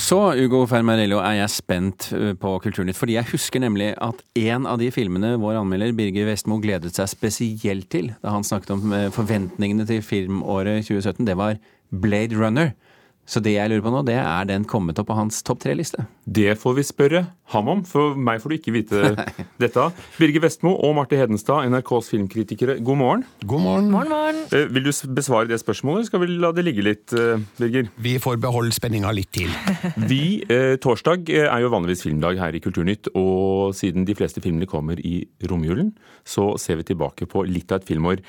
Og så, Ugo Fermarello, er jeg spent eh, på Kulturnytt. Fordi jeg husker nemlig at en av de filmene vår anmelder Birger Vestmo gledet seg spesielt til da han snakket om eh, forventningene til filmåret 2017, det var Blade Runner. Så det jeg lurer på nå, det er den kommet opp på hans topp tre-liste. Det får vi spørre ham om, for meg får du ikke vite dette. Birger Vestmo og Marte Hedenstad, NRKs filmkritikere, god morgen. God morgen. Morgen, morgen. Eh, Vil du besvare det spørsmålet, eller skal vi la det ligge litt, eh, Birger? Vi får beholde spenninga litt til. Vi, eh, Torsdag eh, er jo vanligvis filmdag her i Kulturnytt, og siden de fleste filmene kommer i romjulen, så ser vi tilbake på litt av et filmår.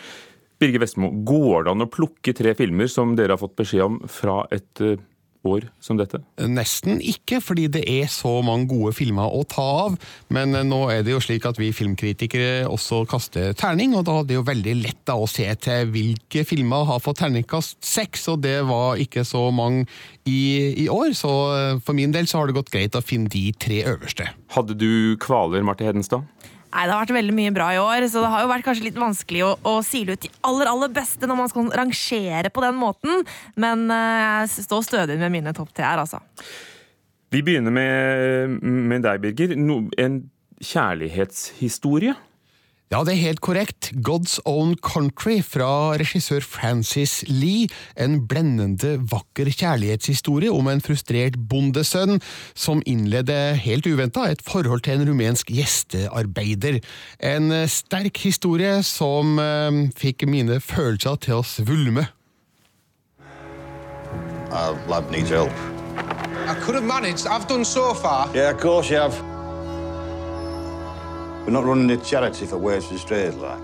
Birger Vestmo, går det an å plukke tre filmer som dere har fått beskjed om fra et eh, år som dette? Nesten ikke, fordi det er så mange gode filmer å ta av. Men eh, nå er det jo slik at vi filmkritikere også kaster terning, og da er det jo veldig lett da å se til hvilke filmer har fått terningkast seks, og det var ikke så mange i, i år. Så eh, for min del så har det gått greit å finne de tre øverste. Hadde du kvaler, Marte Hedenstad? Nei, Det har vært veldig mye bra i år, så det har jo vært kanskje litt vanskelig å, å sile ut de aller aller beste når man skal rangere på den måten, men eh, jeg står stødig med mine topp tre her, altså. Vi begynner med, med deg, Birger. No, en kjærlighetshistorie. Ja, det er helt korrekt. God's Own Country fra regissør Francis Lee. En blendende vakker kjærlighetshistorie om en frustrert bondesønn som innleder helt uventa et forhold til en rumensk gjestearbeider. En eh, sterk historie som eh, fikk mine følelser til å svulme. Our lab needs help. I could have managed. I've done so far. Yeah, of course you have. We're not running a charity for waifs and strays, like.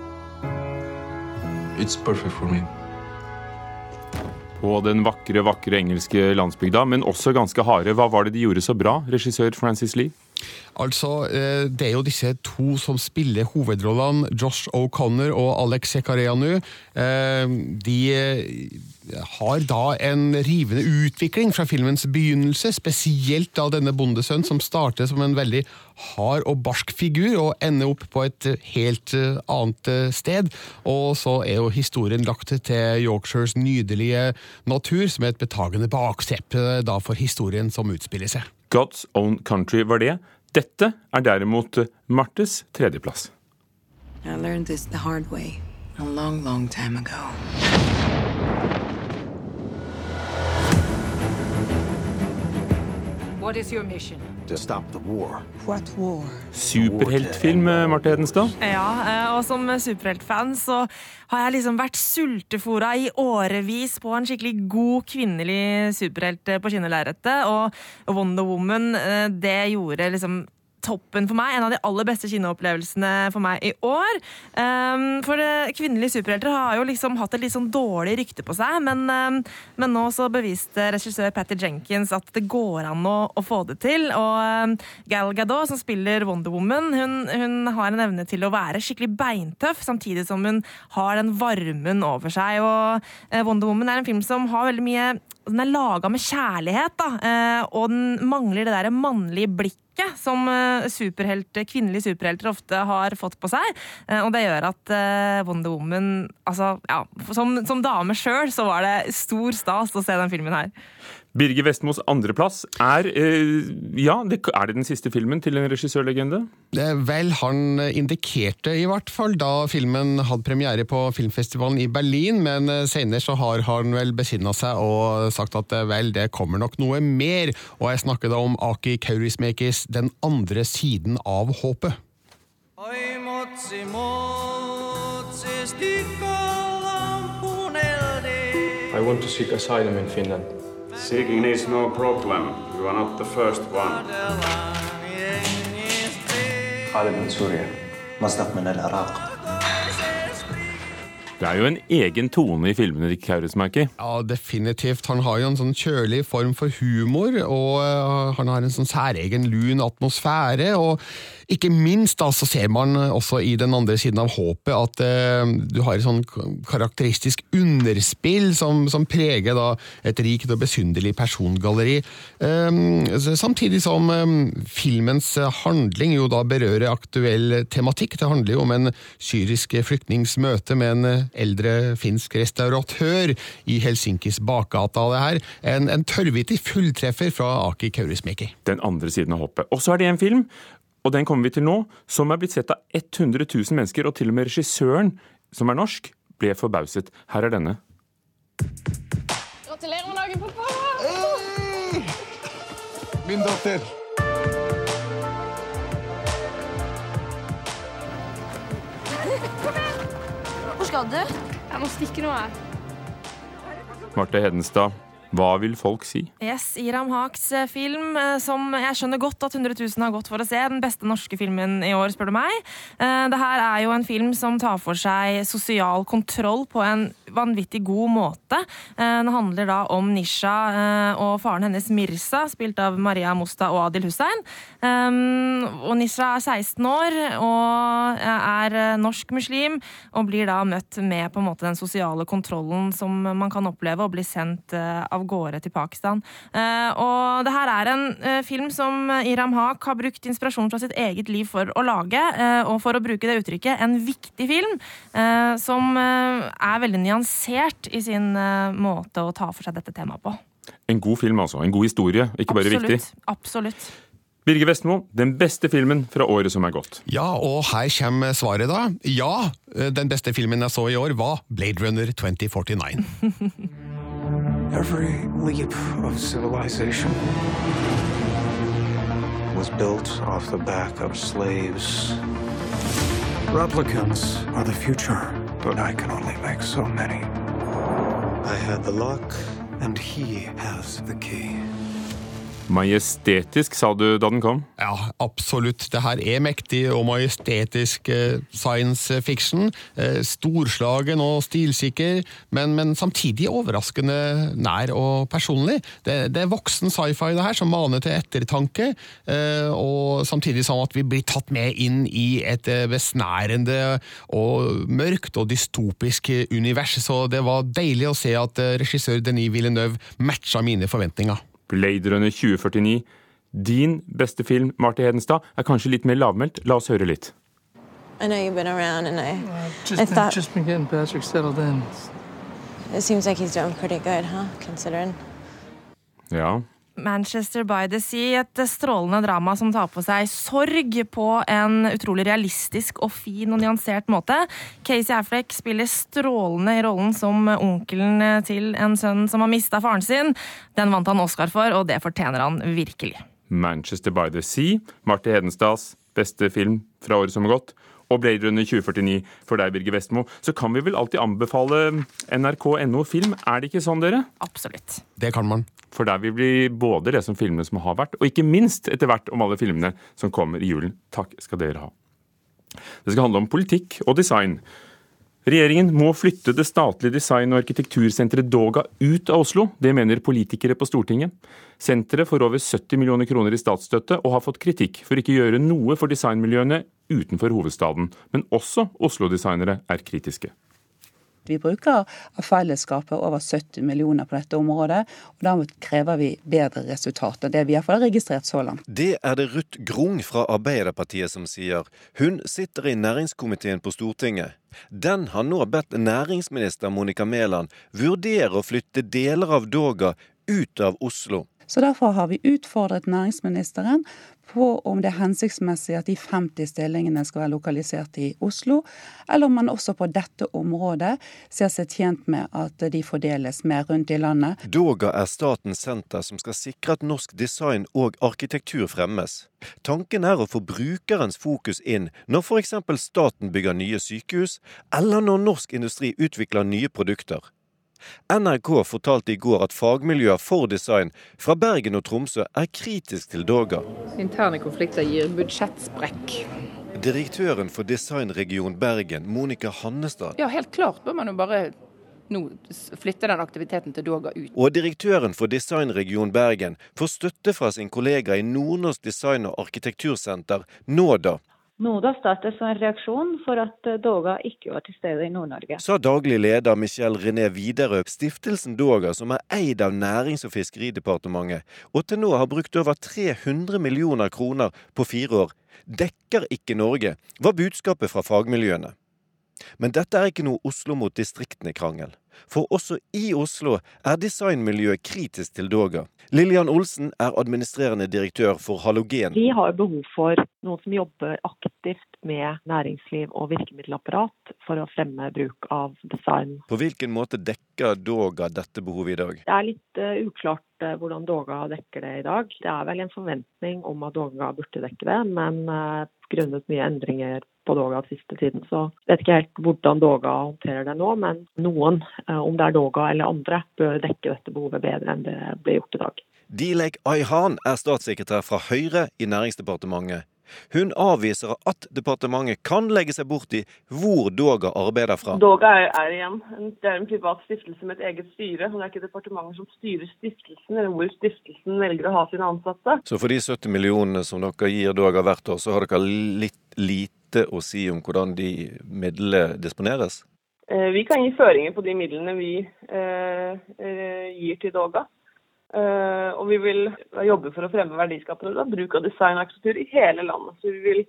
It's perfect for me. På den vakre, vakre engelske landsbygda, men også ganske harde. Hva var det de gjorde så bra, regissør Francis Lee? Altså, eh, Det er jo disse to som spiller hovedrollene, Josh O'Connor og Alex Sekareanu. Eh, De eh, har da en rivende utvikling fra filmens begynnelse, spesielt da denne bondesønnen som starter som en veldig hard og barsk figur, og ender opp på et helt annet sted. Og så er jo historien lagt til Yorkshires nydelige natur, som er et betagende bakteppe for historien som utspiller seg. God's Own Country var det. Dette er derimot Martes tredjeplass. I learned this the hard way a long, long time ago. What is your mission? To stop the war. What war? Superheltfilm, Marte Hedenstad. Ja, eh, og som superheltfan så har jeg liksom vært sultefora i årevis på en skikkelig god kvinnelig superhelt eh, på kinnelerretet, og Wonder Woman, eh, det gjorde liksom toppen for meg. En av de aller beste kinoopplevelsene for meg i år. Um, for eh, kvinnelige superhelter har jo liksom hatt et litt sånn dårlig rykte på seg, men, um, men nå så beviste regissør Patty Jenkins at det går an å, å få det til. Og um, Gal Gadot, som spiller Wonder Woman, hun, hun har en evne til å være skikkelig beintøff, samtidig som hun har den varmen over seg. Og uh, Wonder Woman er en film som har veldig mye Den er laga med kjærlighet, da, eh, og den mangler det derre mannlige blikket som eh, superhelt, kvinnelige superhelter ofte har fått på seg. Eh, Og det gjør at Wonder Woman altså, ja, Som, som dame sjøl så var det stor stas å se den filmen her. Birger Vestmos andreplass er eh, Ja, det, er det den siste filmen til en regissørlegende? Vel, han indikerte i hvert fall da filmen hadde premiere på filmfestivalen i Berlin, men eh, senere så har han vel besinna seg og sagt at eh, vel, det kommer nok noe mer, og jeg snakker da om Aki Kaurismäkis Den andre siden av håpet. Oi motsi motsi. I want to seek asylum in Finland. Seeking is no problem. You are not the first one. خالد من سوريا مصدق من العراق. Det er jo en egen tone i filmene til Kaurismäki. Ja, definitivt. Han har jo en sånn kjølig form for humor, og eh, han har en sånn særegen lun atmosfære. og ikke minst da, så ser man også i den andre siden av håpet at eh, du har et sånn karakteristisk underspill som, som preger da et rikt og besynderlig persongalleri. Eh, samtidig som eh, filmens handling jo da berører aktuell tematikk. Det handler jo om en syrisk flyktnings møte med en eldre finsk restauratør i Helsinkis bakgata. Det her en, en tørrvittig fulltreffer fra Aki Kaurismäki. Den andre siden av håpet. Og så er det en film, og den kommer vi til nå, som er blitt sett av 100 000 mennesker, og til og med regissøren, som er norsk, ble forbauset. Her er denne. Gratulerer med dagen, pappa! Min datter. Hvor skal du? Jeg må stikke nå, jeg. Marte Hedenstad, hva vil folk si? Yes, Iram Haks eh, film, eh, som jeg skjønner godt at 100 000 har gått for å se. Den beste norske filmen i år, spør du meg. Eh, det her er jo en film som tar for seg sosial kontroll på en vanvittig god måte. Den handler da om Nisha og faren hennes Mirza, spilt av Maria Mosta og Adil Hussein. Og Nisha er 16 år og er norsk muslim, og blir da møtt med på en måte den sosiale kontrollen som man kan oppleve, og blir sendt av gårde til Pakistan. Og det her er en film som Iram Haq har brukt inspirasjon fra sitt eget liv for å lage, og for å bruke det uttrykket, en viktig film som er veldig nyansert i sin måte å ta for seg dette temaet på. En god film, altså. En god historie, ikke bare Absolutt. viktig. Absolutt. Birger Vestmo, den beste filmen fra året som er gått. Ja, og her kommer svaret, da. Ja, den beste filmen jeg så i år, var Blade Runner 2049. Every leap of civilization was built off the back of slaves. Replicants are the future, but I can only make so many. I had the lock, and he has the key. Majestetisk, sa du da den kom? Ja, absolutt. Det her er mektig og majestetisk eh, science fiction. Eh, storslagen og stilsikker, men, men samtidig overraskende nær og personlig. Det, det er voksen sci-fi det her, som maner til ettertanke, eh, og samtidig sånn at vi blir tatt med inn i et besnærende og mørkt og dystopisk univers. Så det var deilig å se at regissør Denis Villeneuve matcha mine forventninger. Blade Runner 2049. Din beste film, Marty Hedenstad, er kanskje litt mer lavmælt. La oss høre litt. I know you've been around, and I, Just I thought just been getting Patrick settled in. it seems like he's doing pretty good, huh? Considering. Ja. Manchester by the Sea, et strålende drama som tar på seg sorg på en utrolig realistisk og fin og nyansert måte. Casey Affleck spiller strålende i rollen som onkelen til en sønn som har mista faren sin. Den vant han Oscar for, og det fortjener han virkelig. Manchester by the Sea, Marte Hedenstads beste film fra året som har gått, og Blade Runner 2049 for deg, Birger Vestmo, så kan vi vel alltid anbefale nrk.no film. Er det ikke sånn, dere? Absolutt. Det kan man. For der vil vi både det som filmene som har vært, og ikke minst etter hvert om alle filmene som kommer i julen. Takk skal dere ha. Det skal handle om politikk og design. Regjeringen må flytte det statlige design- og arkitektursenteret Doga ut av Oslo. Det mener politikere på Stortinget. Senteret får over 70 millioner kroner i statsstøtte og har fått kritikk for ikke å gjøre noe for designmiljøene utenfor hovedstaden. Men også Oslo-designere er kritiske. Vi bruker av fellesskapet over 70 millioner på dette området, og da krever vi bedre resultater. Det vi har registrert så langt. Det er det Ruth Grung fra Arbeiderpartiet som sier. Hun sitter i næringskomiteen på Stortinget. Den har nå bedt næringsminister Monica Mæland vurdere å flytte deler av Doga ut av Oslo. Så Derfor har vi utfordret næringsministeren på om det er hensiktsmessig at de 50 stillingene skal være lokalisert i Oslo, eller om man også på dette området ser seg tjent med at de fordeles mer rundt i landet. Doga er statens senter som skal sikre at norsk design og arkitektur fremmes. Tanken er å få brukerens fokus inn når f.eks. staten bygger nye sykehus, eller når norsk industri utvikler nye produkter. NRK fortalte i går at fagmiljøer for design fra Bergen og Tromsø er kritisk til Doga. Interne konflikter gir budsjettsprekk. Direktøren for Designregion Bergen, Monica Hannestad. Ja, helt klart bør man jo bare nå flytte den aktiviteten til Doga ut. Og direktøren for Designregion Bergen får støtte fra sin kollega i Nordnorsk design- og arkitektursenter, NODA. NODA startet som en reaksjon for at Doga ikke var til stede i Nord-Norge. Sa daglig leder Michel René Widerøe. Stiftelsen Doga, som er eid av Nærings- og fiskeridepartementet, og til nå har brukt over 300 millioner kroner på fire år, dekker ikke Norge, var budskapet fra fagmiljøene. Men dette er ikke noe Oslo mot distriktene-krangel. For også i Oslo er designmiljøet kritisk til Doga. Lillian Olsen er administrerende direktør for Halogen. Vi har behov for noen som jobber aktivt med næringsliv og virkemiddelapparat for å fremme bruk av design. På hvilken måte dekker Doga dette behovet i dag? Det er litt uh, uklart uh, hvordan Doga dekker det i dag. Det er vel en forventning om at Doga burde dekke det, men uh, grunnet mye endringer på Doga siste tiden. Så jeg vet ikke helt hvordan Doga håndterer det nå, men noen, eh, om det er Doga eller andre, bør dekke dette behovet bedre enn det ble gjort i dag. Dilek Ayhan er statssekretær fra Høyre i Næringsdepartementet. Hun avviser at departementet kan legge seg bort i hvor Doga arbeider fra. Doga er, er igjen det er en privat stiftelse med et eget styre. Det er ikke departementet som styrer stiftelsen, eller hvor stiftelsen velger å ha sine ansatte. Så for de 70 millionene som dere gir Doga hvert år, så har dere litt lite å si om hvordan de midlene disponeres? Eh, vi kan gi føringer på de midlene vi eh, eh, gir til Doga. Uh, og vi vil jobbe for å fremme verdiskapende bruk av design og arkitektur i hele landet. Så vi vil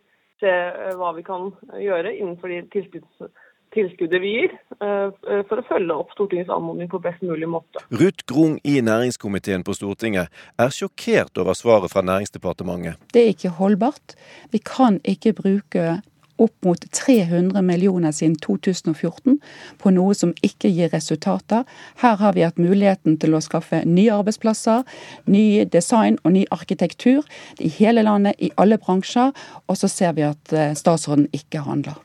se uh, hva vi kan gjøre innenfor de tilskudds, tilskuddet vi gir, uh, for å følge opp Stortingets anmodning på best mulig måte. Ruth Grung i næringskomiteen på Stortinget er sjokkert over svaret fra Næringsdepartementet. Det er ikke holdbart. Vi kan ikke bruke opp mot 300 millioner siden 2014 på noe som ikke gir resultater. Her har vi hatt muligheten til å skaffe nye arbeidsplasser, ny design og ny arkitektur i hele landet, i alle bransjer. Og så ser vi at statsråden ikke handler.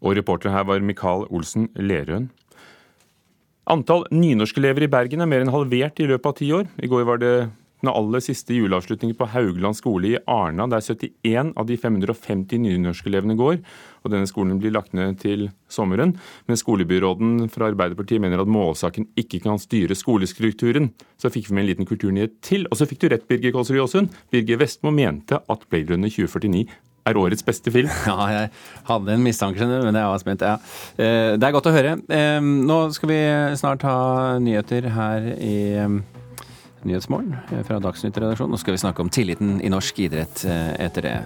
Og reporter her var Mikael Olsen Lerøen. Antall nynorskelever i Bergen er mer enn halvert i løpet av ti år. I går var det den aller siste juleavslutningen på Haugland skole i Arna, der 71 av de 550 nynorskelevene går. og Denne skolen blir lagt ned til sommeren. Men skolebyråden fra Arbeiderpartiet mener at målsaken ikke kan styre skolestrukturen. Så fikk vi med en liten kulturnyhet til. Og så fikk du rett, Birger Kålsrud Jåsund. Birger Vestmo mente at Runner 2049 er årets beste film. Ja, jeg hadde en mistanke, men jeg var spent. Ja. Det er godt å høre. Nå skal vi snart ha nyheter her i Nyhetsmorgen fra Dagsnytt-redaksjonen. Nå skal vi snakke om tilliten i norsk idrett etter det.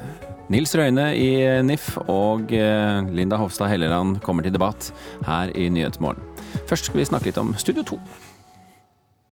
Nils Røyne i NIF og Linda Hofstad Helleland kommer til debatt her i Nyhetsmorgen. Først skal vi snakke litt om Studio 2.